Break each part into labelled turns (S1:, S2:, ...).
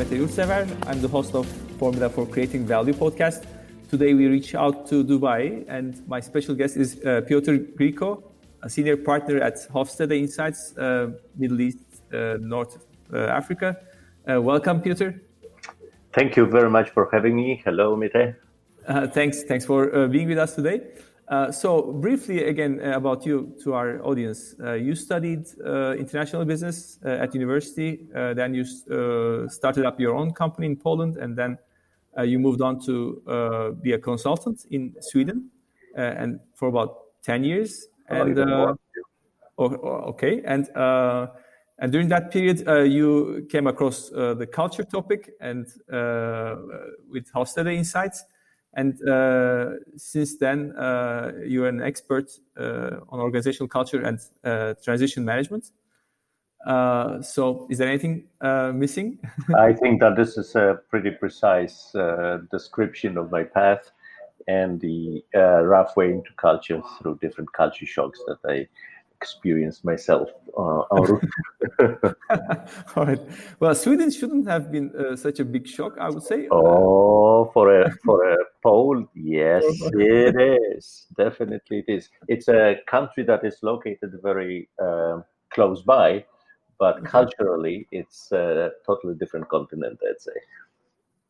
S1: Mete Yurtsever. I'm the host of Formula for Creating Value podcast. Today we reach out to Dubai, and my special guest is uh, Piotr Griko, a senior partner at Hofstede Insights, uh, Middle East, uh, North uh, Africa. Uh, welcome, Piotr.
S2: Thank you very much for having me. Hello, Mete.
S1: Uh, thanks, thanks for being with us today. Uh, so briefly again uh, about you to our audience. Uh, you studied uh, international business uh, at university. then you started up your own company in Poland, and then you moved on to be a consultant in Sweden, and for about ten years. And okay, and and during that period, you came across the culture topic and with Hofstede Insights. And uh, since then, uh, you're an expert uh, on organizational culture and uh, transition management. Uh, so, is there anything uh, missing?
S2: I think that this is a pretty precise description of my path and the rough way into culture through different culture shocks that I experienced myself uh,
S1: All right. Well, Sweden shouldn't have been uh, such a big shock, I would say.
S2: Oh, for a for a Pole, yes, it is. Definitely, it is. It's a country that is located very uh, close by, but mm-hmm. culturally, it's a totally different continent. I'd say.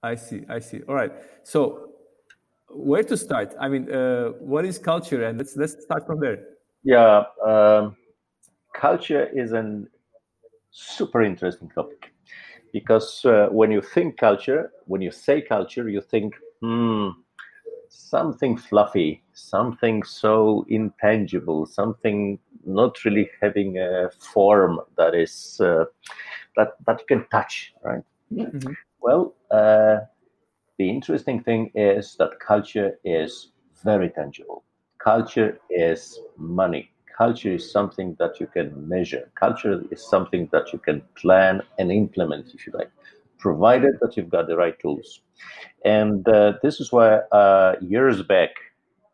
S1: I see. I see. All right. So, where to start? I mean, uh, what is culture? And let's let's start from there.
S2: Yeah, um, culture is a super interesting topic because uh, when you think culture, when you say culture, you think, hmm, something fluffy, something so intangible, something not really having a form that is uh, that that you can touch, right? Mm-hmm. Well, uh, the interesting thing is that culture is very tangible culture is money. Culture is something that you can measure. Culture is something that you can plan and implement, if you like, provided that you've got the right tools. And uh, this is why uh, years back,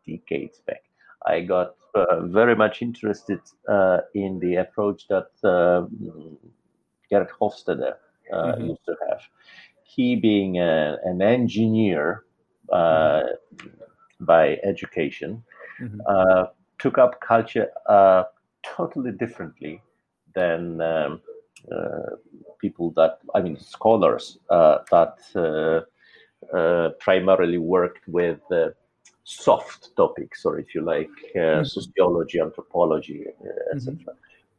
S2: decades back, I got uh, very much interested uh, in the approach that uh, Geert Hofstede uh, mm-hmm. used to have. He being a, an engineer by education, mm-hmm. uh, took up culture uh, totally differently than um, uh, people that, I mean, scholars uh, that uh, uh, primarily worked with soft topics, or if you like, mm-hmm. sociology, anthropology, etc. Mm-hmm.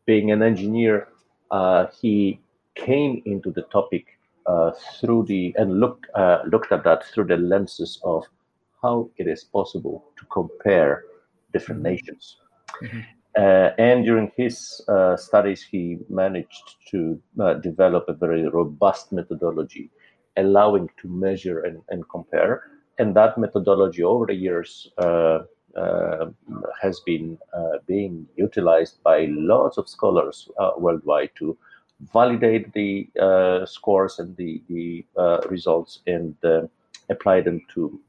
S2: Being an engineer, he came into the topic uh, through the and looked uh, looked at that through the lenses of how it is possible to compare different mm-hmm. nations. Mm-hmm. Uh, and during his uh, studies, he managed to uh, develop a very robust methodology, allowing to measure and, and compare. And that methodology, over the years, uh, uh, has been uh, being utilized by lots of scholars worldwide to validate the scores and the, the results and apply them to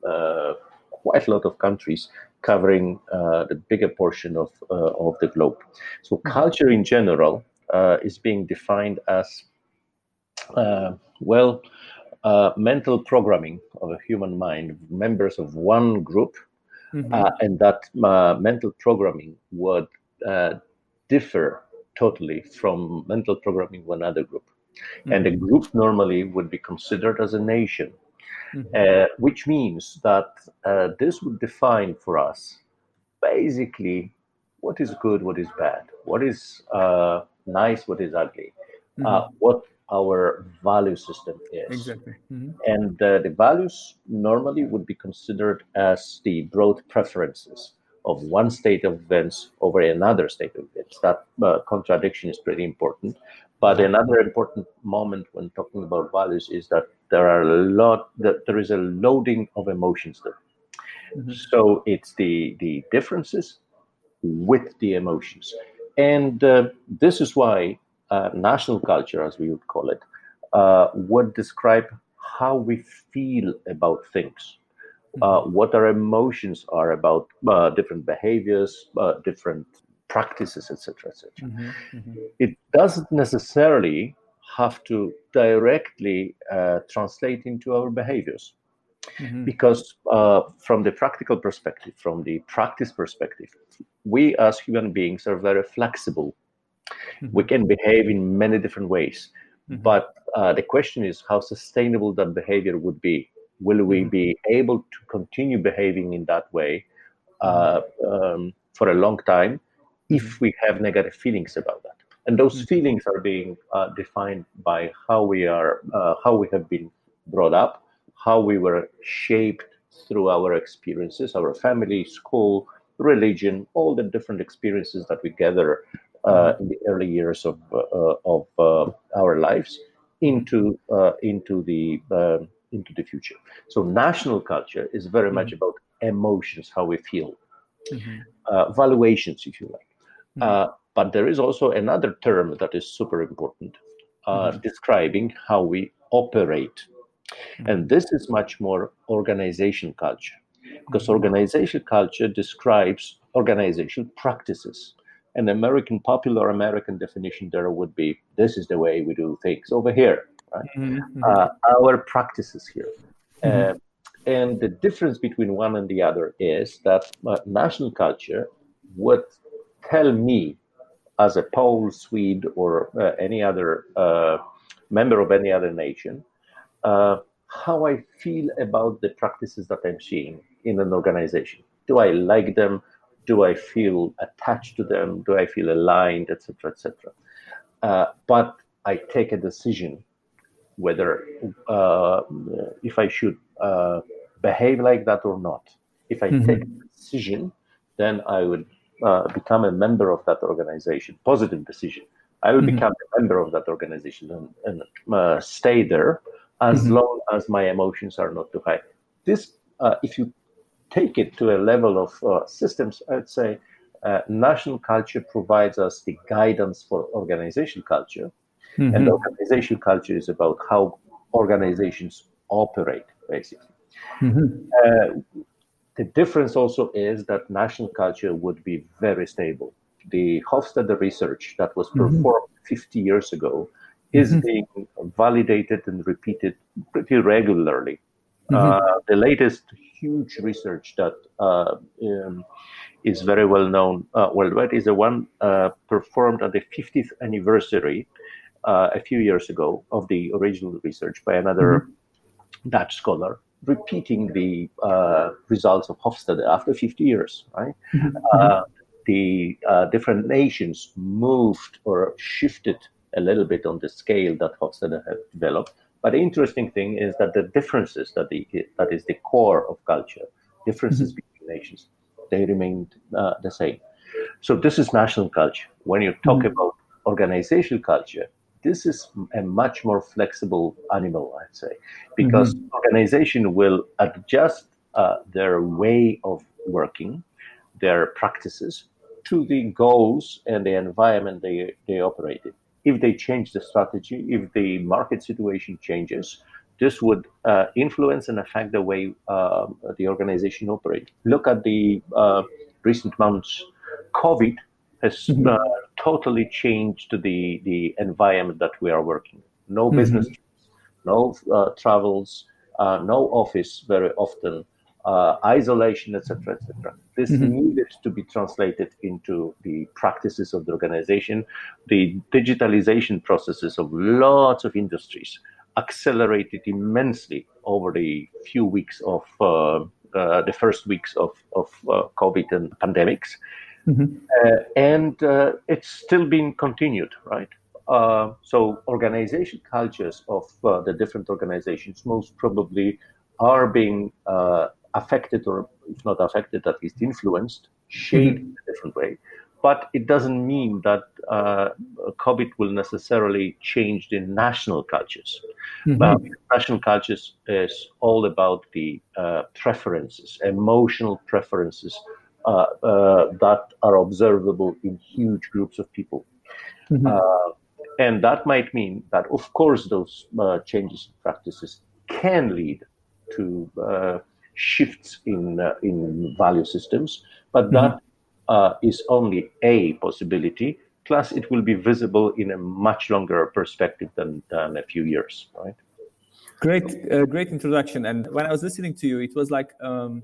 S2: quite a lot of countries covering uh, the bigger portion of, uh, of the globe. So, mm-hmm. culture in general uh, is being defined as, uh, well, uh, mental programming of a human mind, members of one group, mm-hmm. Uh, and that mental programming would differ totally from mental programming of another group. Mm-hmm. And a group normally would be considered as a nation mm-hmm. uh, which means that uh, this would define for us basically what is good, what is bad, what is uh, nice, what is ugly, uh, mm-hmm. what our value system is.
S1: Exactly. Mm-hmm.
S2: And uh, the values normally would be considered as the broad preferences of one state of events over another state of events. That uh, contradiction is pretty important. But another important moment when talking about values is that there are a lot that there is a loading of emotions there. Mm-hmm. So it's the the differences with the emotions, and uh, this is why uh, national culture, as we would call it, uh, would describe how we feel about things, uh, mm-hmm. what our emotions are about uh, different behaviors, uh, different practices, etc., etc. Mm-hmm. Mm-hmm. It doesn't necessarily have to directly uh, translate into our behaviors. Mm-hmm. Because uh, from the practical perspective, from the practice perspective, we as human beings are very flexible. Mm-hmm. We can behave in many different ways. Mm-hmm. But uh, the question is how sustainable that behavior would be. Will we mm-hmm. be able to continue behaving in that way uh, um, for a long time if mm-hmm. we have negative feelings about that? And those mm-hmm. feelings are being uh, defined by how we are, uh, how we have been brought up, how we were shaped through our experiences, our family, school, religion, all the different experiences that we gather uh, in the early years of uh, of uh, our lives into uh, into the um, into the future. So national culture is very much mm-hmm. about emotions, how we feel, mm-hmm. uh, valuations, if you like. Mm-hmm. Uh, but there is also another term that is super important, mm-hmm. describing how we operate, mm-hmm. and this is much more organization culture, because mm-hmm. organization culture describes organizational practices an American popular American definition there would be this is the way we do things over here, right? Mm-hmm. Uh, our practices here. Mm-hmm. Uh, and the difference between one and the other is that uh, national culture would tell me, as a Pole, Swede, or uh, any other uh, member of any other nation, uh, how I feel about the practices that I'm seeing in an organization. Do I like them? do I feel attached to them? Do I feel aligned, etc., etc. Uh, but I take a decision whether uh, if I should uh, behave like that or not. If I mm-hmm. take a decision, then I would uh, become a member of that organization. Positive decision. I will mm-hmm. become a member of that organization and, and uh, stay there as mm-hmm. long as my emotions are not too high. This, uh, if you take it to a level of uh, systems, I'd say uh, national culture provides us the guidance for organizational culture. Mm-hmm. And organizational culture is about how organizations operate, basically. Mm-hmm. Uh, the difference also is that national culture would be very stable. The Hofstede research that was mm-hmm. performed mm-hmm. 50 years ago is mm-hmm. being validated and repeated pretty regularly. Mm-hmm. Uh, the latest huge research that uh, um, is very well known uh, worldwide is the one uh, performed at the 50th anniversary uh, a few years ago of the original research by another mm-hmm. Dutch scholar, repeating the uh, results of Hofstede after 50 years. Right, mm-hmm. Uh, the different nations moved or shifted a little bit on the scale that Hofstede had developed but the interesting thing is that the differences that the that is the core of culture, differences mm-hmm. between nations, they remained uh, the same. So this is national culture. When you talk mm-hmm. about organizational culture, this is a much more flexible animal, I'd say, because mm-hmm. organization will adjust uh, their way of working, their practices to the goals and the environment they, they operate in if they change the strategy, if the market situation changes, this would uh, influence and affect the way uh, the organization operates. Look at the uh, recent months. COVID has mm-hmm. Totally changed the, the environment that we are working. No mm-hmm. business, no uh, travels, uh, no office very often uh, isolation, etc., etc. This mm-hmm. needed to be translated into the practices of the organization. The digitalization processes of lots of industries accelerated immensely over the few weeks of uh, uh, the first weeks of, of uh, COVID and pandemics. Mm-hmm. Uh, and uh, it's still being continued, right? so organization cultures of the different organizations most probably are being affected or if not affected at least influenced shaped mm-hmm. in a different way but it doesn't mean that uh, COVID will necessarily change the national cultures. Mm-hmm. national cultures is all about the uh, preferences, emotional preferences uh, uh that are observable in huge groups of people. Mm-hmm. Uh, and that might mean that, of course, those uh, changes in practices can lead to shifts in uh, in value systems, but mm-hmm. uh, is only a possibility Plus, it will be visible in a much longer perspective than, than a few years, right?
S1: Great, uh, great introduction. And when I was listening to you, it was like um,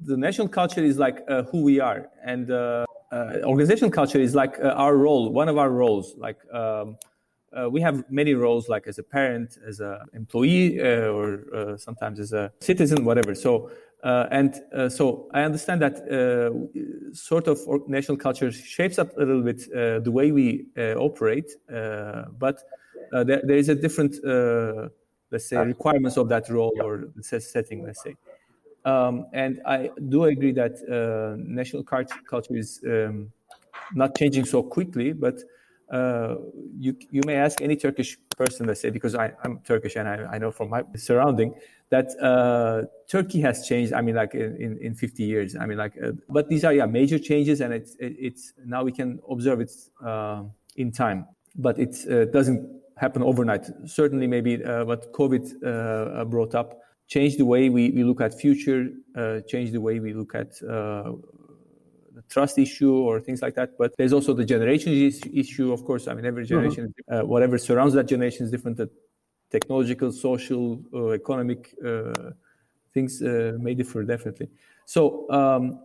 S1: the national culture is like uh, who we are, and uh, uh organizational culture is like uh, our role, one of our roles. Like um, uh, we have many roles, like as a parent, as an employee, or sometimes as a citizen, whatever. So. and so I understand that sort of national culture shapes up a little bit the way we operate, but there, there is a different let's say, requirements of that role or setting, let's say. Um, and I do agree that uh, national culture is um, not changing so quickly, but uh, you you may ask any Turkish person, let's say, because I, am Turkish and I, I, know from my surrounding that uh, Turkey has changed. I mean, like in, in 50 years. I mean, like, uh, but these are yeah major changes, and it's it, it's now we can observe it uh, in time, but it uh, doesn't happen overnight. Certainly, maybe uh, what COVID brought up changed the way we, we look at future, uh, changed the way we look at uh, the trust issue or things like that. But there's also the generation issue, of course. I mean, every mm-hmm. generation, mm-hmm. whatever surrounds that generation is different. The technological, social, uh, economic things may differ definitely. So um,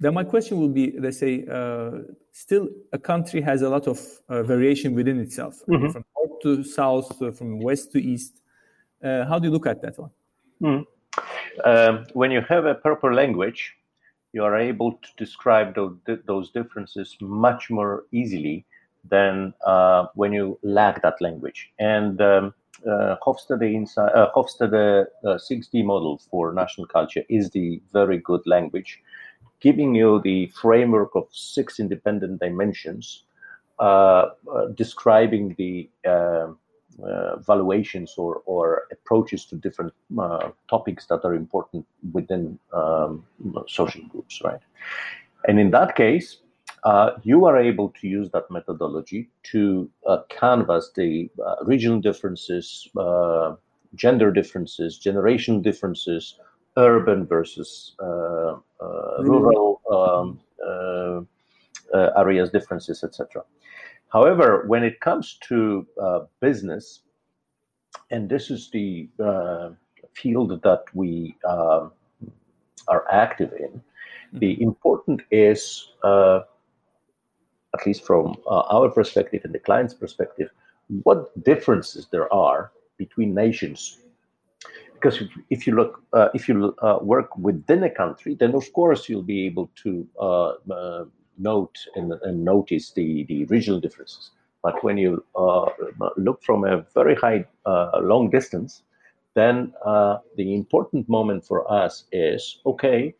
S1: then my question will be, let's say, uh, still a country has a lot of uh, variation within itself, mm-hmm. from north to south, uh, from west to east. Uh, how do you look at that one?
S2: Mm. Um, when you have a proper language, you are able to describe those, differences much more easily than uh, when you lack that language. And um, uh, Hofstede, uh, Hofstede uh, 6D model for national culture is the very good language giving you the framework of six independent dimensions, uh, uh, describing the uh, uh valuations or, or, approaches to different uh, topics that are important within um, social groups, right? And in that case, uh, you are able to use that methodology to canvas the regional differences, gender differences, generation differences, urban versus uh, uh, rural um, uh, areas differences, etc. However, when it comes to business, and this is the field that we um, are active in, mm-hmm. the important is at least from uh, our perspective and the client's perspective, what differences there are between nations because if, if you look uh, if you uh, work within a country then of course you'll be able to uh, uh note and, and, notice the the regional differences but when you uh, look from a very high uh, long distance then the important moment for us is okay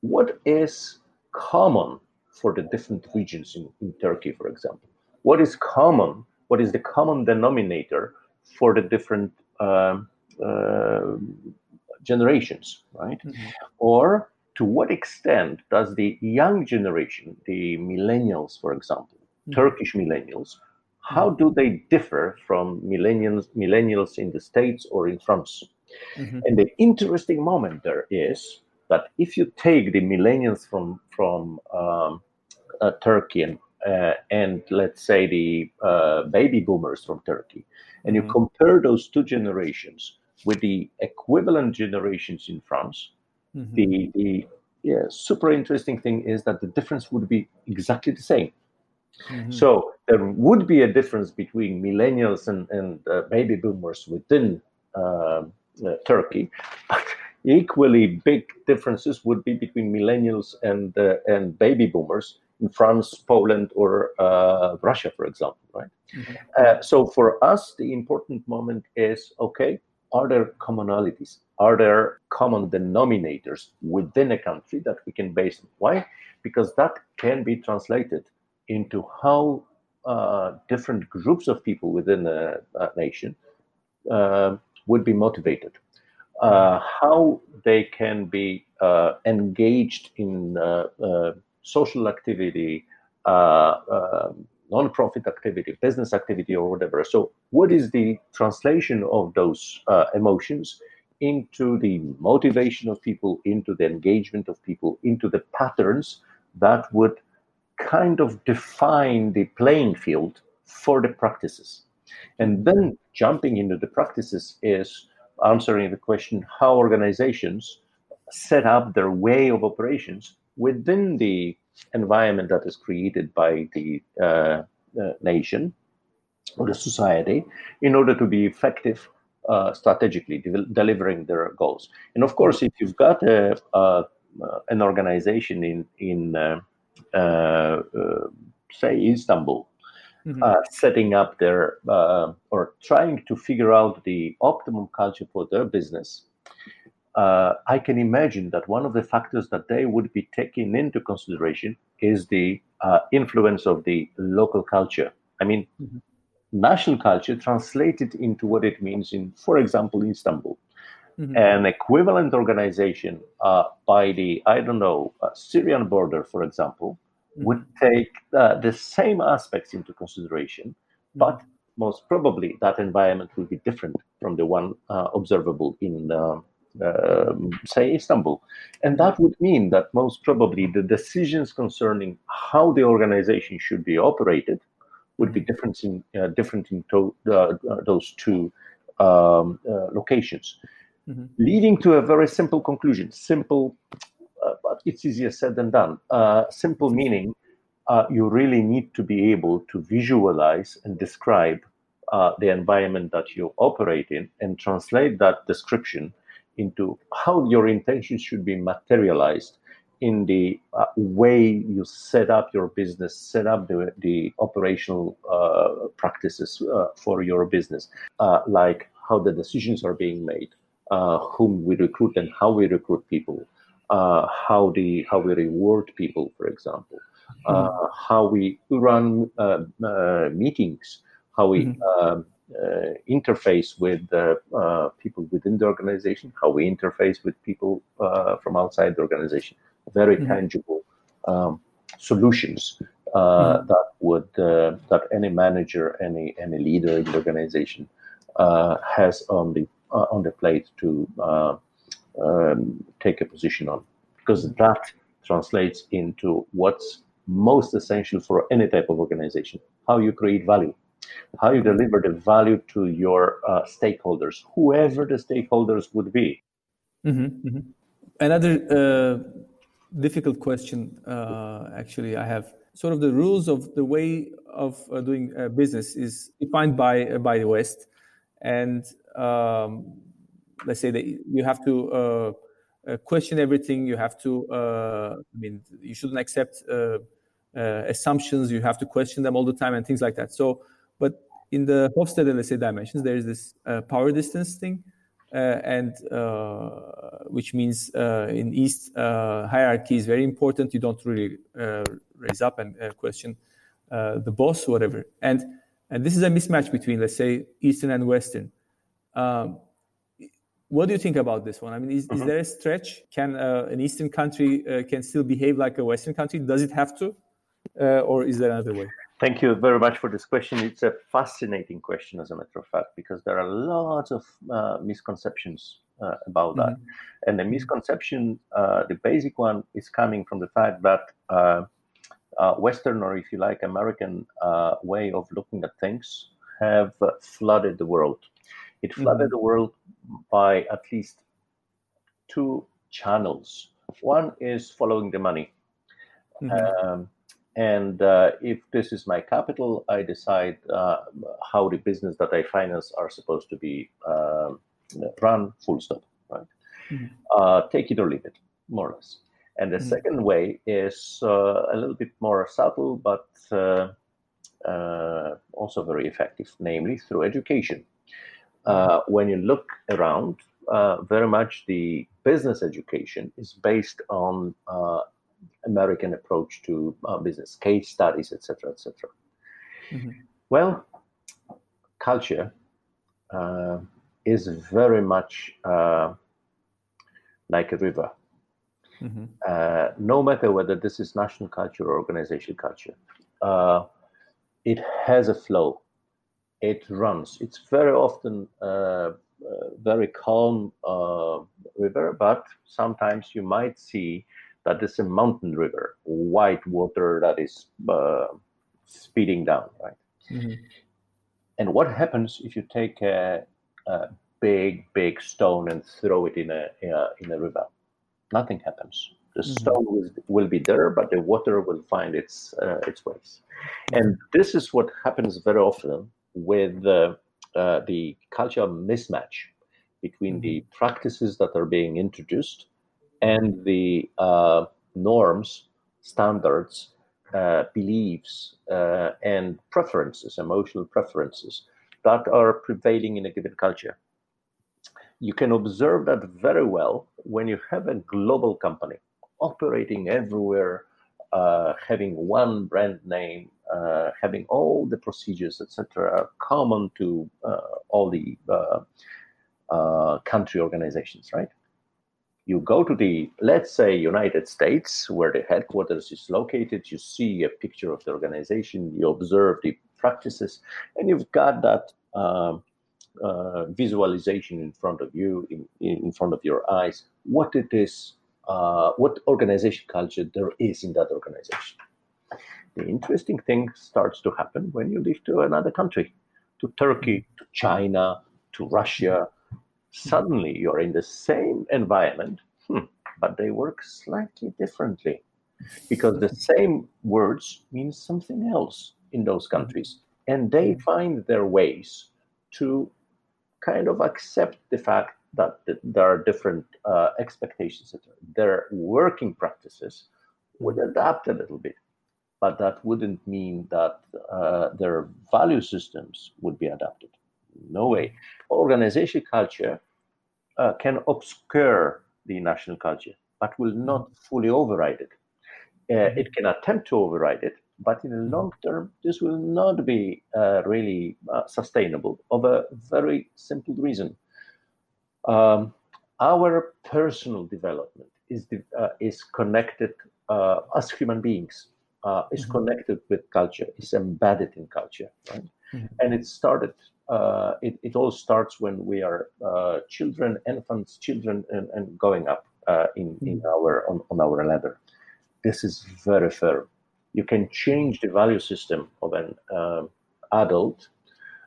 S2: what is common for the different regions in, in turkey for example what is common what is the common denominator for the different um, uh, generations, right? Mm-hmm. Or to what extent does the young generation, the millennials, for example, mm-hmm. Turkish millennials, how mm-hmm. do they differ from millennials, millennials in the States or in France? Mm-hmm. And the interesting moment there is that if you take the millennials from from um, uh, Turkey and uh, and let's say the uh, baby boomers from Turkey, and you mm-hmm. compare those two generations, with the equivalent generations in France. Mm-hmm. The, the yeah, super interesting thing is that the difference would be exactly the same. Mm-hmm. So there would be a difference between millennials and, and uh, baby boomers within uh, uh, Turkey, but equally big differences would be between millennials and uh, and baby boomers in France, Poland, or uh, Russia, for example. Right. Mm-hmm. Uh, so for us, the important moment is okay are there commonalities? Are there common denominators within a country that we can base? on? Why? Because that can be translated into how uh, different groups of people within a, a nation uh, would be motivated, uh, how they can be uh, engaged in uh, uh, social activity, um, non-profit activity, business activity, or whatever. So, what is the translation of those uh, emotions into the motivation of people, into the engagement of people, into the patterns that would kind of define the playing field for the practices. And then jumping into the practices is answering the question how organizations set up their way of operations within the environment that is created by the uh, uh, nation or the society in order to be effective uh, strategically de- delivering their goals. And of course, if you've got a, a an organization in in uh, uh, say Istanbul, mm-hmm. setting up their or trying to figure out the optimum culture for their business, uh, I can imagine that one of the factors that they would be taking into consideration is the uh, influence of the local culture. I mean, mm-hmm. national culture translated into what it means in, for example, Istanbul. Mm-hmm. An equivalent organization uh, by the, I don't know, uh, Syrian border, for example, mm-hmm. would take uh, the same aspects into consideration, mm-hmm. but most probably that environment will be different from the one uh, observable in um, say Istanbul. And that would mean that most probably the decisions concerning how the organization should be operated would be different in, uh, different in to, uh, those two um, uh, locations, mm-hmm. leading to a very simple conclusion. Simple, uh, but it's easier said than done. Uh, simple meaning uh, you really need to be able to visualize and describe the environment that you operate in and translate that description into how your intentions should be materialized in the uh, way you set up your business, set up the, the operational uh, practices uh, for your business, uh, like how the decisions are being made, uh, whom we recruit and how we recruit people, uh, how the how we reward people, for example, mm-hmm. how we run meetings, how we mm-hmm. Uh, interface with uh, people within the organization, how we interface with people uh, from outside the organization. Very mm-hmm. tangible um, solutions mm-hmm. that would that any manager, any any leader in the organization has on the on the plate to um, take a position on, because that translates into what's most essential for any type of organization: how you create value how you deliver the value to your uh, stakeholders, whoever the stakeholders would be.
S1: Mm-hmm, mm-hmm. Another uh, difficult question, uh, actually, I have sort of the rules of the way of uh, doing uh, business is defined by uh, by the West, and um, let's say that you have to question everything. You have to, I mean, you shouldn't accept assumptions. You have to question them all the time and things like that. So in the Hofstede, let's say, dimensions, there is this uh, power distance thing, uh, and uh, which means uh, in East, uh, hierarchy is very important. You don't really uh, raise up and question the boss, whatever. And and this is a mismatch between, let's say, Eastern and Western. Um, what do you think about this one? I mean, is, mm-hmm. is there a stretch? Can an Eastern country can still behave like a Western country? Does it have to, or is there another way?
S2: Thank you very much for this question. It's a fascinating question, as a matter of fact, because there are lots of uh, misconceptions uh, about that. Mm-hmm. And the misconception, uh, the basic one, is coming from the fact that uh, uh, Western, or if you like, American uh, way of looking at things have flooded the world. It flooded mm-hmm. the world by at least two channels. One is following the money. Mm-hmm. Um, and uh, if this is my capital, I decide uh, how the business that I finance are supposed to be um, run. Full stop. Right. Mm-hmm. Uh, take it or leave it, more or less. And the mm-hmm. second way is uh, a little bit more subtle, but uh, uh, also very effective, namely through education. Mm-hmm. when you look around, very much the business education is based on American approach to uh, business, case studies, etc., etc. Mm-hmm. Well, culture uh, is very much uh, like a river. Mm-hmm. Uh, no matter whether this is national culture or organization culture, uh, it has a flow. It runs. It's very often uh, very calm river, but sometimes you might see that is a mountain river, white water that is uh, speeding down, right? Mm-hmm. And what happens if you take a, a, big, big stone and throw it in a, in a, in a river? Nothing happens. The mm-hmm. stone will, will, be there, but the water will find its uh, its ways. And this is what happens very often with uh, uh, the cultural mismatch between the mm-hmm. practices that are being introduced and the uh, norms, standards, uh, beliefs, uh, and preferences, emotional preferences that are prevailing in a given culture. You can observe that very well when you have a global company operating everywhere, uh, having one brand name, uh, having all the procedures, etc., common to uh, all the country organizations, right? You go to the let's say united states where the headquarters is located you see a picture of the organization you observe the practices and you've got that um, uh, visualization in front of you in, in front of your eyes what it is uh, what organization culture there is in that organization. The interesting thing starts to happen when you leave to another country to turkey to china to russia suddenly you're in the same environment, hmm, but they work slightly differently because the same words mean something else in those countries. And they find their ways to kind of accept the fact that there are different uh, expectations. Their working practices would adapt a little bit, but that wouldn't mean that uh, their value systems would be adapted. No way. Organization culture uh, can obscure the national culture, but will not mm-hmm. fully override it. Uh, mm-hmm. it can attempt to override it, but in the mm-hmm. long term, this will not be uh, really uh, sustainable of a very simple reason. Um, our personal development is, uh, is connected uh, as human beings, is mm-hmm. connected with culture, is embedded in culture, right? Mm-hmm. And it started uh, it, it all starts when we are uh, children, infants, children, and, and going up uh, in, in mm-hmm. our on, on our ladder. This is very firm. You can change the value system of an um, adult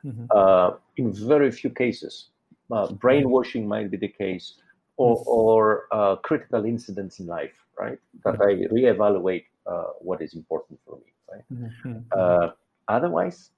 S2: mm-hmm. Uh, in very few cases. Uh, brainwashing might be the case, or, mm-hmm. or uh, critical incidents in life, right? That mm-hmm. I reevaluate what is important for me, right? Mm-hmm. otherwise,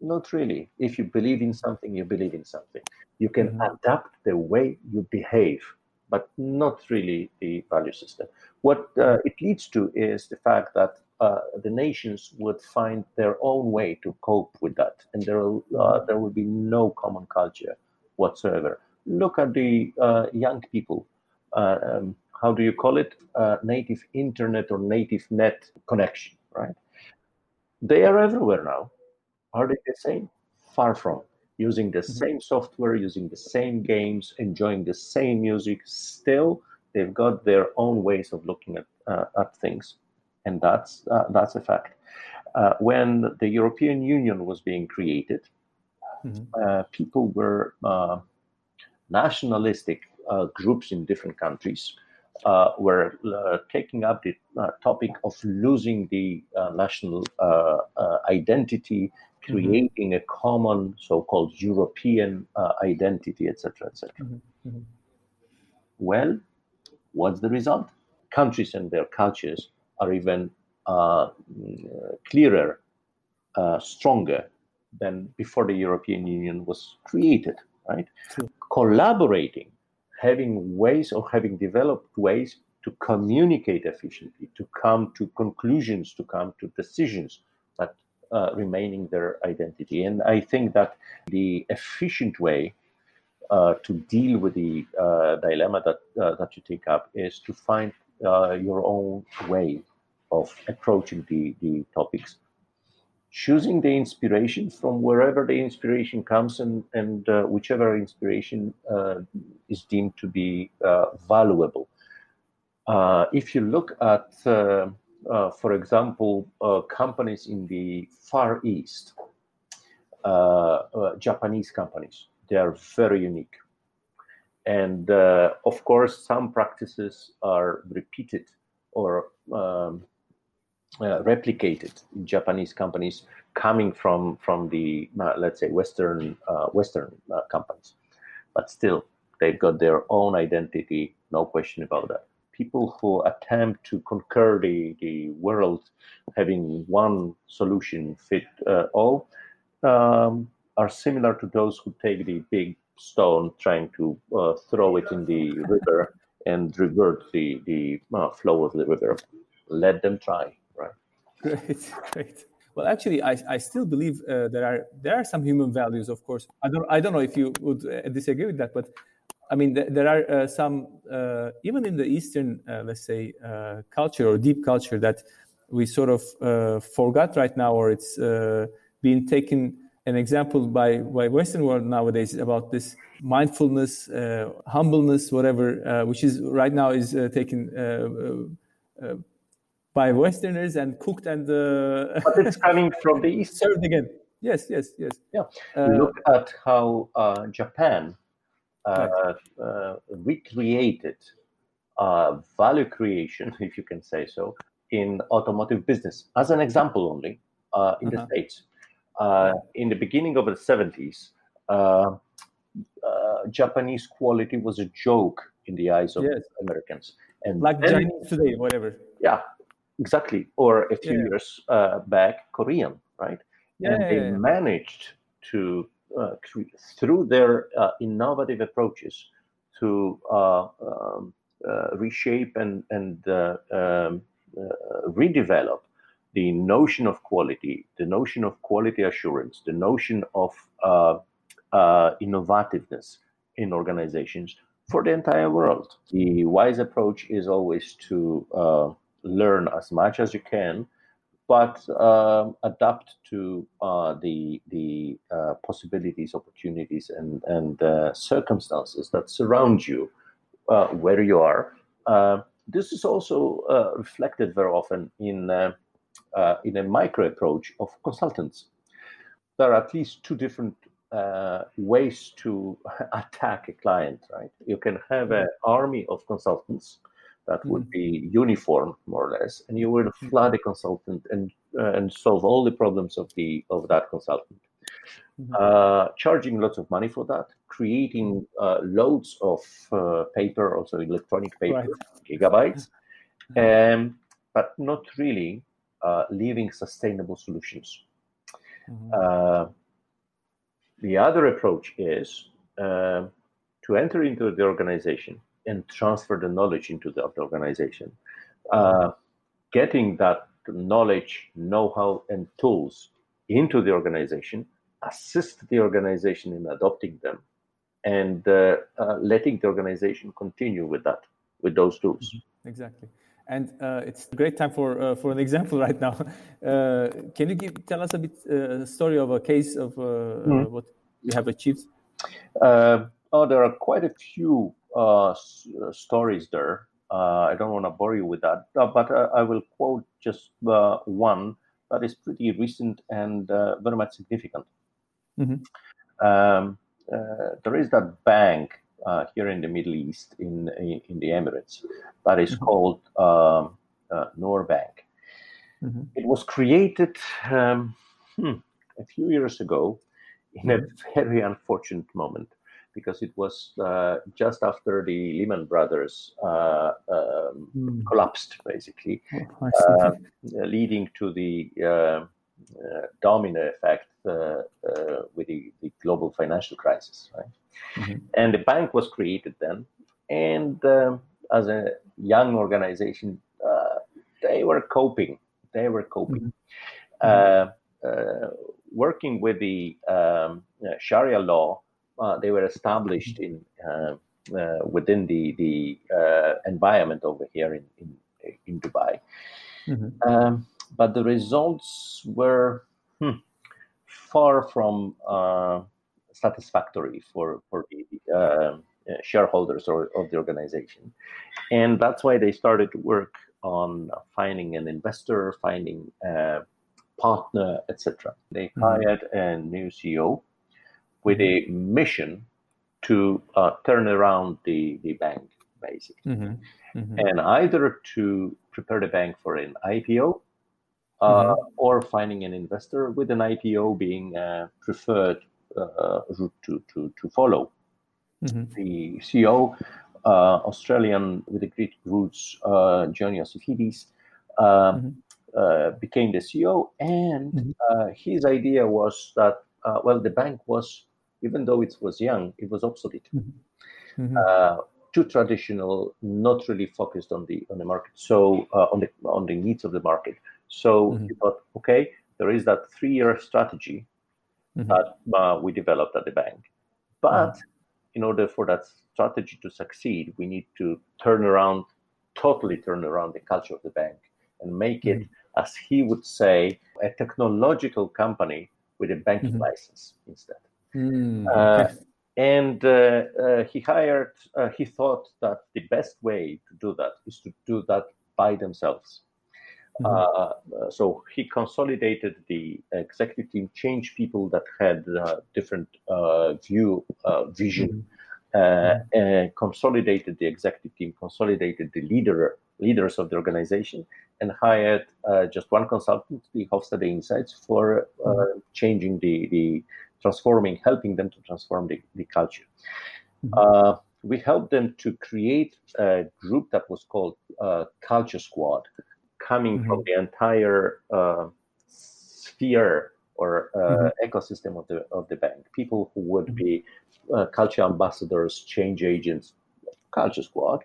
S2: not really. If you believe in something, you believe in something. You can mm-hmm. adapt the way you behave, but not really the value system. What uh, it leads to is the fact that uh, the nations would find their own way to cope with that, and there will, uh, there will be no common culture whatsoever. Look at the uh, young people. Uh, um, how do you call it? Uh, native internet or native net connection, right? They are everywhere now are they the same? Far from. Using the mm-hmm. same software, using the same games, enjoying the same music, still they've got their own ways of looking at, uh, at things, and that's uh, that's a fact. Uh, when the European Union was being created, mm-hmm. Uh, people were uh, nationalistic uh, groups in different countries uh, were uh, taking up the uh, topic of losing the national identity Mm-hmm. creating mm-hmm. a common so-called European uh, identity, etc., etc. Mm-hmm. mm-hmm. Well, what's the result? Countries and their cultures are even uh, clearer, uh, stronger than before the European Union was created. Right? Collaborating, having ways or having developed ways to communicate efficiently, to come to conclusions, to come to decisions but uh, remaining their identity. And I think that the efficient way uh, to deal with the uh, dilemma that uh, that you take up is to find uh, your own way of approaching the, the topics, choosing the inspiration from wherever the inspiration comes and, and uh, whichever inspiration is deemed to be valuable. if you look at uh, for example, uh, companies in the Far East, uh, uh Japanese companies, they are very unique. And uh, of course, some practices are repeated or um, uh, replicated in Japanese companies coming from from the uh, let's say Western uh, Western uh, companies, but still they've got their own identity. No question about that. People who attempt to conquer the, the world, having one solution fit uh, all, um, are similar to those who take the big stone, trying to uh, throw it in the river and revert the the flow of the river. Let them try right?
S1: Great, great. Well, actually, I, I still believe uh, there are there are some human values. Of course, I don't I don't know if you would uh, disagree with that, but I mean th- there are uh, some uh, even in the Eastern, uh, let's say, uh, culture or deep culture that we sort of forgot right now, or it's being taken an example by by Western world nowadays about this mindfulness, humbleness, whatever, which is right now is taken by Westerners and cooked and uh,
S2: but it's coming from the east.
S1: Served again. Yes, yes, yes.
S2: Yeah. Uh, Look at how uh, Japan uh. Uh, recreated uh, value creation, if you can say so, in automotive business. As an example, only in the uh-huh. states, in the beginning of the seventies. Japanese quality was a joke in the eyes of yes. Americans,
S1: and like then, Chinese today, whatever.
S2: Yeah, exactly, or a few yeah. years uh, back, Korean, right? Yeah, and they managed to uh, through their uh, innovative approaches to uh, um, uh, reshape and and uh, um, redevelop the notion of quality, the notion of quality assurance, the notion of innovativeness in organizations for the entire world. The wise approach is always to learn as much as you can, but uh, adapt to uh, the the uh, possibilities, opportunities, and and uh, circumstances that surround you uh, where you are. Uh, this is also reflected very often in in a micro approach of consultants. There are at least two different ways to attack a client. Right, you can have an army of consultants that would mm. be uniform more or less and you would mm. flood a consultant and uh, and solve all the problems of the of that consultant mm-hmm. uh, charging lots of money for that creating uh, loads of uh, paper also electronic paper right. gigabytes um, but not really uh, leaving sustainable solutions mm-hmm. Uh, the other approach is to enter into the organization and transfer the knowledge into the, the organization. Uh, getting that knowledge, know-how, and tools into the organization, assist the organization in adopting them, and uh, uh, letting the organization continue with that, with those tools.
S1: Mm-hmm. Exactly. And uh, it's a great time for uh, for an example right now. Uh, can you give, tell us a bit a story of a case of mm-hmm. what you have achieved?
S2: oh, there are quite a few uh, uh, stories there. Uh, I don't want to bore you with that, but I will quote just one that is pretty recent and very much significant. Mm-hmm. Um, there is that bank uh, here in the Middle East, in in the Emirates, that is mm-hmm. called um, uh, Noor Bank. Mm-hmm. It was created um, hmm, a few years ago in a mm-hmm. very unfortunate moment because it was uh, just after the Lehman Brothers uh, um, mm. collapsed, basically, oh, uh, leading to the uh, uh, domino effect uh, with the, the, global financial crisis. Right? Mm-hmm. And the bank was created then, and um, as a young organization, they were coping. They were coping. Mm-hmm. working with the um, Sharia law uh, they were established in uh, uh, within the the environment over here in in, in Dubai. Mm-hmm. Um, but the results were hmm, far from satisfactory for for the shareholders or, of the organization, and that's why they started to work on finding an investor, finding a partner, etc. They mm-hmm. hired a new CEO with a mission to uh, turn around the, the bank, basically. Mm-hmm. Mm-hmm. And either to prepare the bank for an IPO uh, mm-hmm. or finding an investor with an IPO being a preferred uh, route to, to, to follow. Mm-hmm. The CEO, uh, Australian with the Greek roots, uh, John Iossifidis, um, mm-hmm. Uh, became the CEO, and mm-hmm. uh, his idea was that well, the bank was, even though it was young, it was obsolete. Mm-hmm. Mm-hmm. too traditional, not really focused on the on the market, so on the on the needs of the market. So mm-hmm. we thought, okay, there is that three-year strategy mm-hmm. that uh, we developed at the bank, but mm-hmm. in order for that strategy to succeed, we need to turn around, totally turn around the culture of the bank and make it, as he would say, a technological company with a banking license instead. Mm, uh, and uh, uh, he hired, uh, he thought that the best way to do that is to do that by themselves. Mm-hmm. Uh, so he consolidated the executive team, changed people that had uh, different uh, view, uh, vision, mm-hmm. and consolidated the executive team, consolidated the leader leaders of the organization, and hired just one consultant, the Hofstede Insights, for mm-hmm. changing the the transforming, helping them to transform the, the culture. Mm-hmm. we helped them to create a group that was called Culture Squad coming mm-hmm. from the entire uh, sphere or uh, mm-hmm. ecosystem of the of the bank. People who would mm-hmm. be uh, culture ambassadors, change agents, culture squad,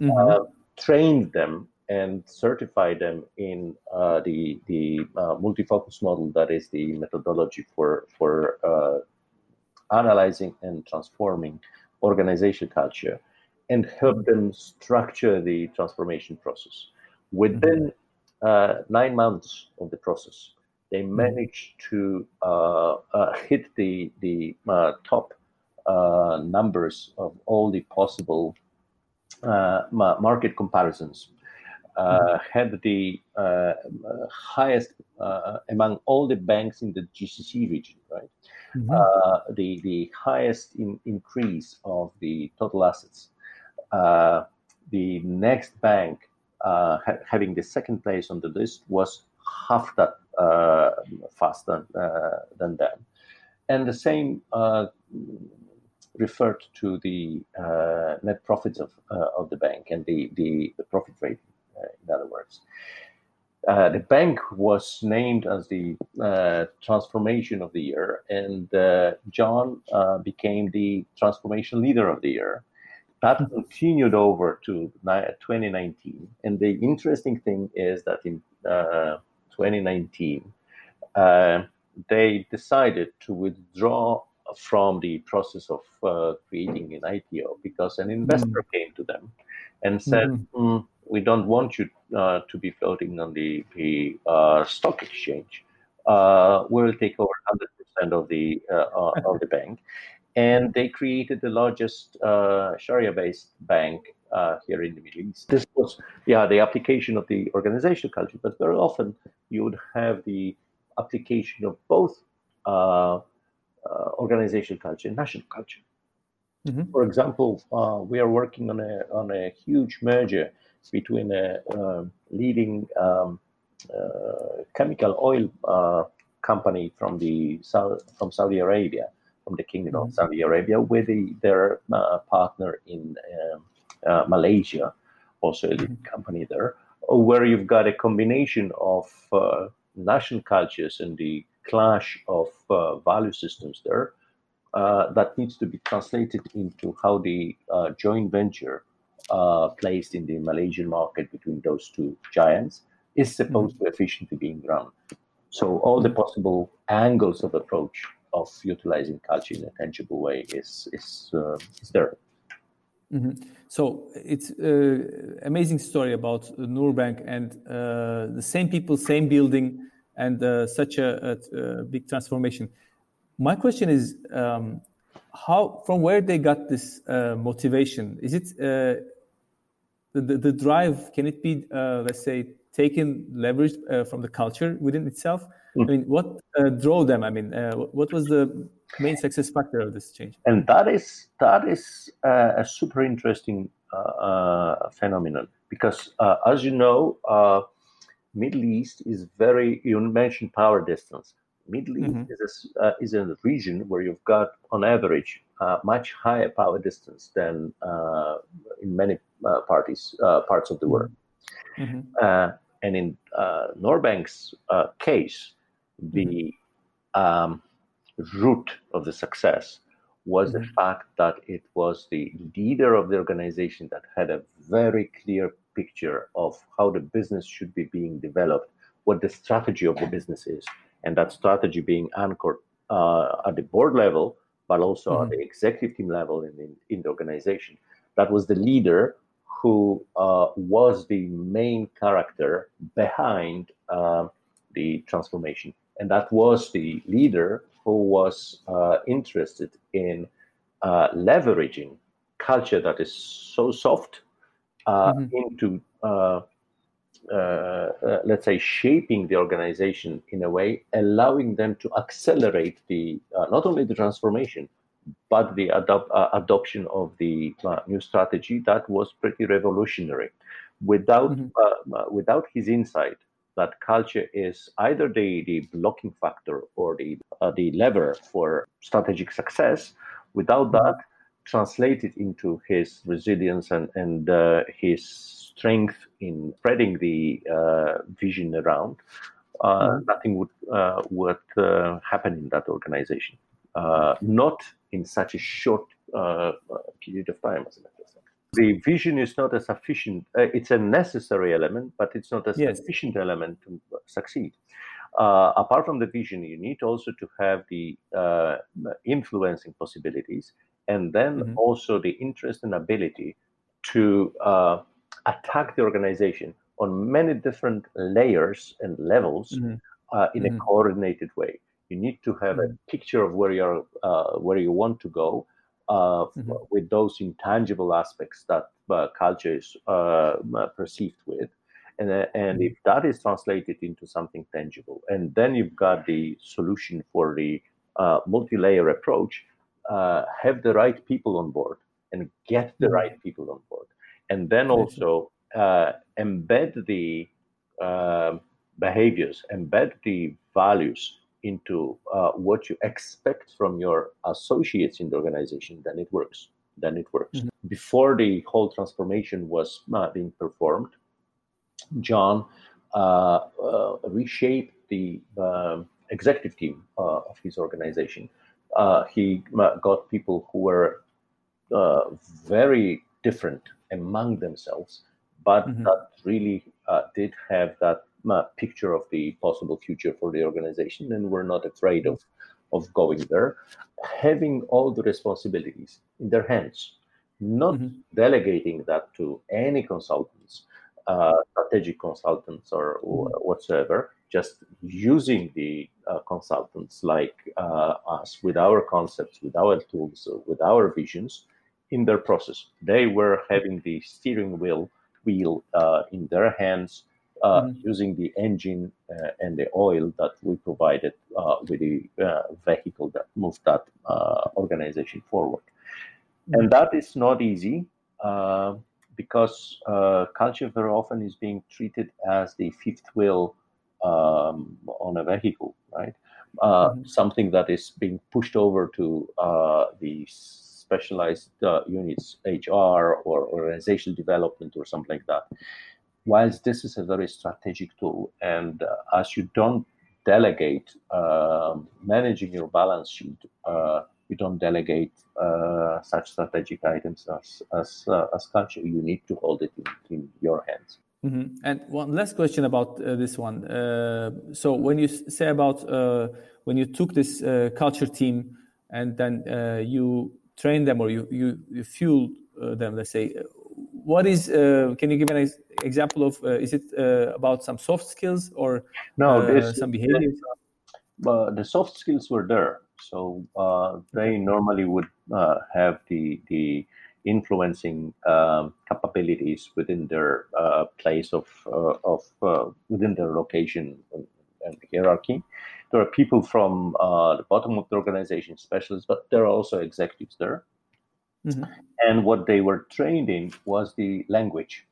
S2: mm-hmm. uh, trained them and certify them in uh, the the uh, multi-focus model that is the methodology for for analyzing and transforming organization culture and help mm-hmm. them structure the transformation process. Within uh, nine months of the process, they hmm. managed to uh, uh, hit the the uh, top uh, numbers of all the possible uh, market comparisons. Hmm. had the highest among all the banks in the GCC region, right? Mm-hmm. the the highest in, increase of the total assets. the next bank uh, ha- having the second place on the list was half that uh, faster uh, than them. And the same uh, referred to the uh, net profits of, of the bank and the, the, the profit rate, in other words. Uh, the bank was named as the uh, transformation of the year, and uh, John became the transformation leader of the year. That continued over to 2019. And the interesting thing is that in uh, 2019, uh, they decided to withdraw from the process of uh, creating an IPO because an investor mm. came to them and said, mm-hmm. mm, "We don't want you uh, to be floating on the, the uh, stock exchange. Uh, we'll take over 100% of the of the bank." and they created the largest uh, Sharia-based bank uh, here in the Middle East. This was, yeah, the application of the organizational culture, but very often you would have the application of both uh, uh organizational culture and national culture. Mm-hmm. For example, uh, we are working on a on a huge merger between a um, leading um, uh, chemical oil company from the from Saudi Arabia from the Kingdom mm-hmm. of Saudi Arabia with the, their uh, partner in um, uh, Malaysia, also a mm-hmm. company there, where you've got a combination of uh, national cultures and the clash of uh, value systems there uh, that needs to be translated into how the uh, joint venture placed in the Malaysian market between those two giants is supposed mm-hmm. to efficiently being run. So all the possible angles of approach of utilizing culture in a tangible way is is, uh, is there.
S1: Mm-hmm. So it's uh, amazing story about Noor Bank and uh, the same people, same building, and uh, such a, a, a, big transformation. My question is, um, how from where they got this uh, motivation? Is it uh, the, the, the drive? Can it be, uh, let's say, taken leveraged from the culture within itself? I mean, what uh, drove them? I mean, uh, what was the main success factor of this change?
S2: And that is that is uh, a super interesting uh, uh, phenomenon because uh, as you know, uh, Middle East is very. You mentioned power distance. Middle East mm-hmm. is a, uh, is a region where you've got, on average, uh, much higher power distance than uh, in many uh, parties parts of the world. Mm-hmm. and in Noor Bank's case, the mm-hmm. um, root of the success was mm-hmm. the fact that it was the leader of the organization that had a very clear picture of how the business should be being developed, what the strategy of the business is, and that strategy being anchored uh, at the board level, but also mm-hmm. at the executive team level in, in, in, the organization. That was the leader who uh, was the main character behind uh, the transformation. And that was the leader who was uh, interested in uh, leveraging culture that is so soft uh, mm-hmm. into uh, Uh, uh, let's say shaping the organization in a way allowing them to accelerate the uh, not only the transformation but the adop- adoption of the new strategy that was pretty revolutionary without mm-hmm. without his insight that culture is either the, the blocking factor or the, uh, the lever for strategic success. Without mm-hmm. that, translated into his resilience and, and uh, his strength in spreading the uh, vision around, uh, mm-hmm. nothing would, uh, would uh, happen in that organization. not in such a short period of time, as a matter of fact the vision is not a sufficient uh, it's a necessary element but it's not a yes. sufficient element to succeed uh, apart from the vision you need also to have the uh, influencing possibilities and then mm-hmm. also the interest and ability to uh, attack the organization on many different layers and levels mm-hmm. Uh, in mm-hmm. a coordinated way you need to have a mm-hmm. picture of where you're uh, where you want to go uh, mm-hmm. with those intangible aspects that uh, culture is uh, perceived with. And, uh, and if that is translated into something tangible, and then you've got the solution for the uh, multi layer approach, uh, have the right people on board and get the mm-hmm. right people on board. And then also embed the behaviors, embed the values into uh, what you expect from your associates in the organization, then it works. Then it works. Mm-hmm. Before the whole transformation was uh, being performed, John uh, uh reshaped the um, executive team uh, of his organization. Uh, he got people who were very different among themselves, but mm-hmm. that really did have that picture of the possible future for the organization, and we're not afraid of of going there, having all the responsibilities in their hands, not mm-hmm. delegating that to any consultants, uh, strategic consultants or mm-hmm. whatsoever, just using the uh, consultants like uh, us with our concepts, with our tools, with our visions in their process. They were having the steering wheel wheel uh, in their hands uh, mm-hmm. using the engine uh, and the oil that we provided uh, with the uh, vehicle that moved that uh, organization forward. Mm-hmm. And that is not easy uh, because culture very often is being treated as the fifth wheel um, on a vehicle, right? Mm-hmm. Something that is being pushed over to the specialized units, HR or organizational development or something like that whilst this is a very strategic tool, and uh, as you don't delegate uh, managing your balance sheet, uh, you don't delegate uh, such strategic items as as, uh, as culture. You need to hold it in, in your hands.
S1: Mm-hmm. And one last question about uh, this one. so when you say about when you took this culture team and then you trained them or you you, you fueled them, let's say, what is? can you give an example of uh, is it uh, about some soft skills or no uh, some behaviors
S2: the soft skills were there so they normally would have the the influencing um, capabilities within their uh, place of uh, of uh, within their location and hierarchy. There are people from the bottom of the organization, specialists, but there are also executives there. Mm-hmm. And what they were trained in was the language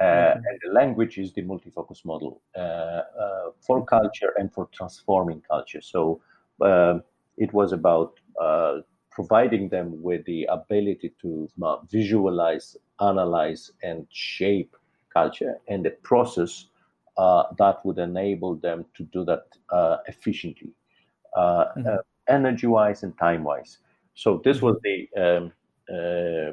S2: Uh, and the language is the multi-focus model uh, uh, for culture and for transforming culture. So um, it was about uh, providing them with the ability to visualize, analyze, and shape culture and the process uh, that would enable them to do that uh, efficiently, uh, mm-hmm. Uh, energy-wise and time-wise. So this mm-hmm. was the um, uh,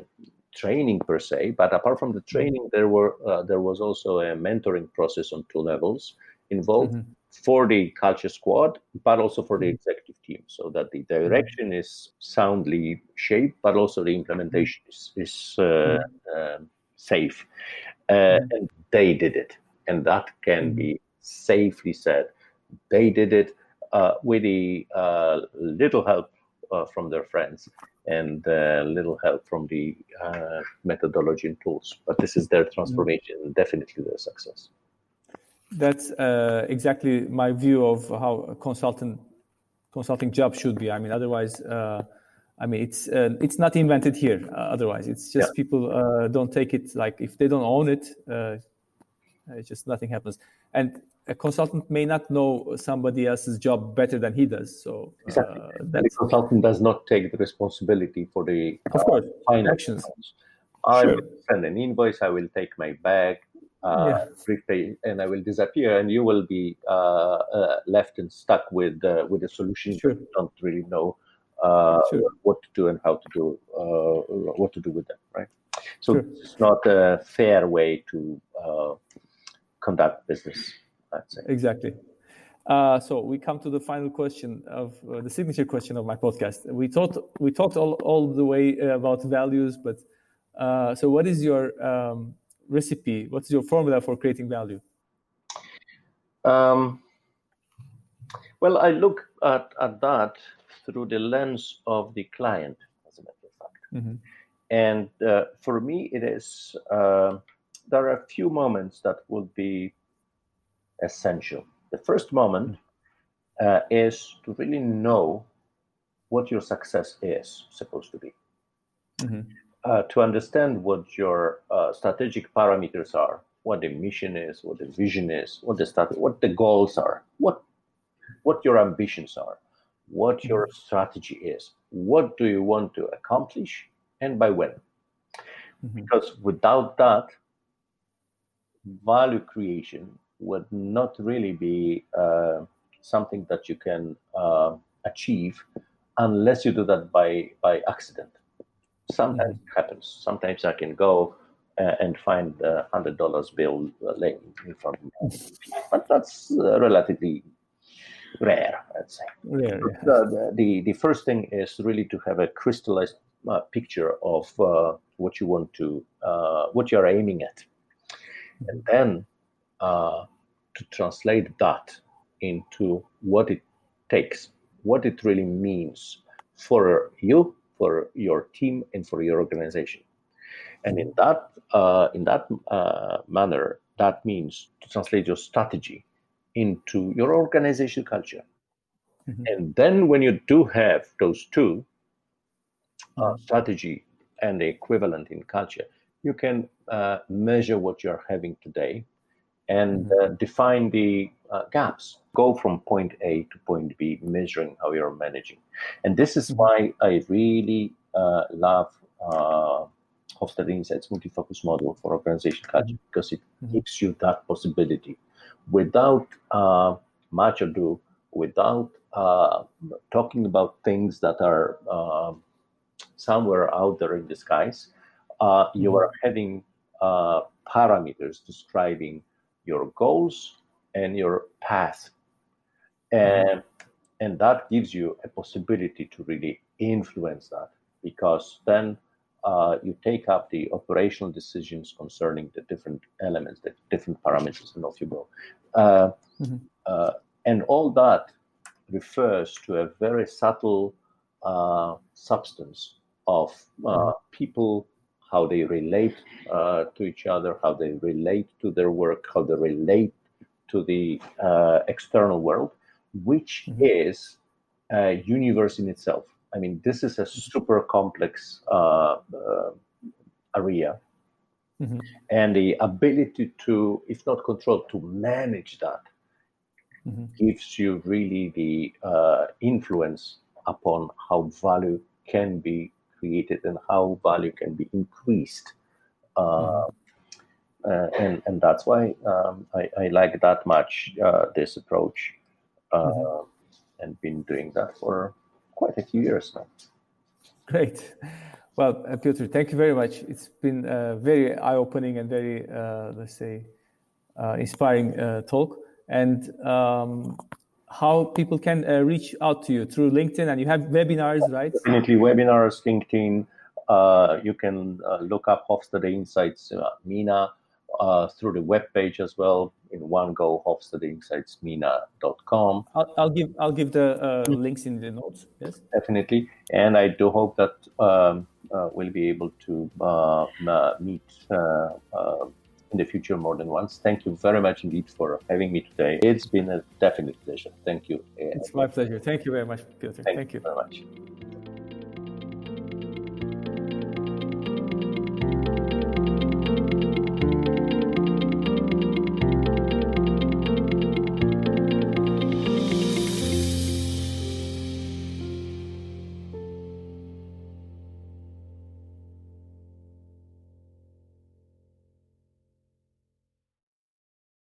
S2: training per se. But apart from the mm-hmm. training, there were uh, there was also a mentoring process on two levels involved. Mm-hmm for the culture squad, but also for the mm-hmm. executive team, so that the direction is soundly shaped, but also the implementation is, is uh, uh, safe. Uh, and they did it and that can be mm-hmm. safely said. They did it uh, with a uh, little help uh, from their friends and uh, little help from the uh, methodology and tools. But this is their mm-hmm. transformation definitely their success.
S1: That's uh, exactly my view of how a consultant consulting job should be. I mean, otherwise. I mean, it's uh, it's not invented here. Uh, otherwise, it's just yeah. people uh, don't take it like if they don't own it, it's just nothing happens. And a consultant may not know somebody else's job better than he does. So
S2: uh, exactly. Uh, the consultant does not take the responsibility for the
S1: of course
S2: uh, actions. I sure. will send an invoice. I will take my bag, uh, yeah. and I will disappear, and you will be uh, uh, left and stuck with uh, with a solution sure. you don't really know uh, sure. what to do and how to do what to do with them, right? So it's not a fair way to conduct business.
S1: Exactly. Uh, so we come to the final question of uh, the signature question of my podcast. We talked we talked all, all the way uh, about values, but uh, so what is your um, recipe? What's your formula for creating value? Um,
S2: well, I look at, at that through the lens of the client, as a matter of fact. Mm-hmm. And uh, for me, it is uh, there are a few moments that will be essential. The first moment uh, is to really know what your success is supposed to be. Mm-hmm. Uh, to understand what your uh, strategic parameters are, what the mission is, what the vision is, what the strat- what the goals are, what what your ambitions are, what your mm-hmm. strategy is, what do you want to accomplish, and by when. Mm-hmm. Because without that, value creation would not really be uh, something that you can uh, achieve unless you do that by by accident. Sometimes mm-hmm. it happens. Sometimes I can go uh, and find a hundred dollars bill laying in front of me, but that's uh, relatively rare, I'd say.
S1: Rare, yeah.
S2: the, the, the first thing is really to have a crystallized uh, picture of uh, what you want to, what you are aiming at and then uh, to translate that into what it takes, what it really means for you, for your team, and for your organization. And in that uh, in that uh, manner, that means to translate your strategy into your organizational culture. Mm-hmm. And then when you do have those two, uh, strategy and the equivalent in culture, you can uh, measure what you're having today and mm-hmm. uh, define the uh, gaps. Go from point A to point B, measuring how you're managing. And this is mm-hmm. why I really uh, love uh, Hofstede Insights multi-focus model for organization culture mm-hmm. because it gives you that possibility without uh, much ado, without uh, talking about things that are somewhere out there in the skies uh, you mm-hmm. are having uh, parameters describing your goals and your path. Mm-hmm. And, and that gives you a possibility to really influence that because then uh, you take up the operational decisions concerning the different elements, the different parameters, and off you go. Uh, mm-hmm. uh, and all that refers to a very subtle uh, substance of uh, mm-hmm. people how they relate uh, to each other, how they relate to their work, how they relate to the uh, external world, which mm-hmm. is a universe in itself. I mean, this is a super complex uh, uh area mm-hmm. and the ability to, if not control, to manage that mm-hmm. gives you really the uh, influence upon how value can be created and how value can be increased. Uh, mm-hmm. Uh, and and that's why um, I, I, like that much uh, this approach, uh, mm-hmm. and been doing that for quite a few years now.
S1: Great. Well, uh, Piotr, thank you very much. It's been a very eye-opening and very, uh, let's say, uh, inspiring uh, talk. And um, how people can uh, reach out to you through LinkedIn, and you have webinars, right?
S2: Definitely, webinars, LinkedIn. Uh, you can look up Hofstede Insights MENA through the web page as well. In one go, hofstedeinsightsmena.com.
S1: I'll, I'll give I'll give the links in the notes. Yes,
S2: definitely. And I do hope that. Um, uh, will be able to uh, meet uh, in the future more than once. Thank you very much indeed for having me today. It's been a definite pleasure. Thank you.
S1: It's my pleasure. Thank you very much, Peter.
S2: Thank, Thank you very much.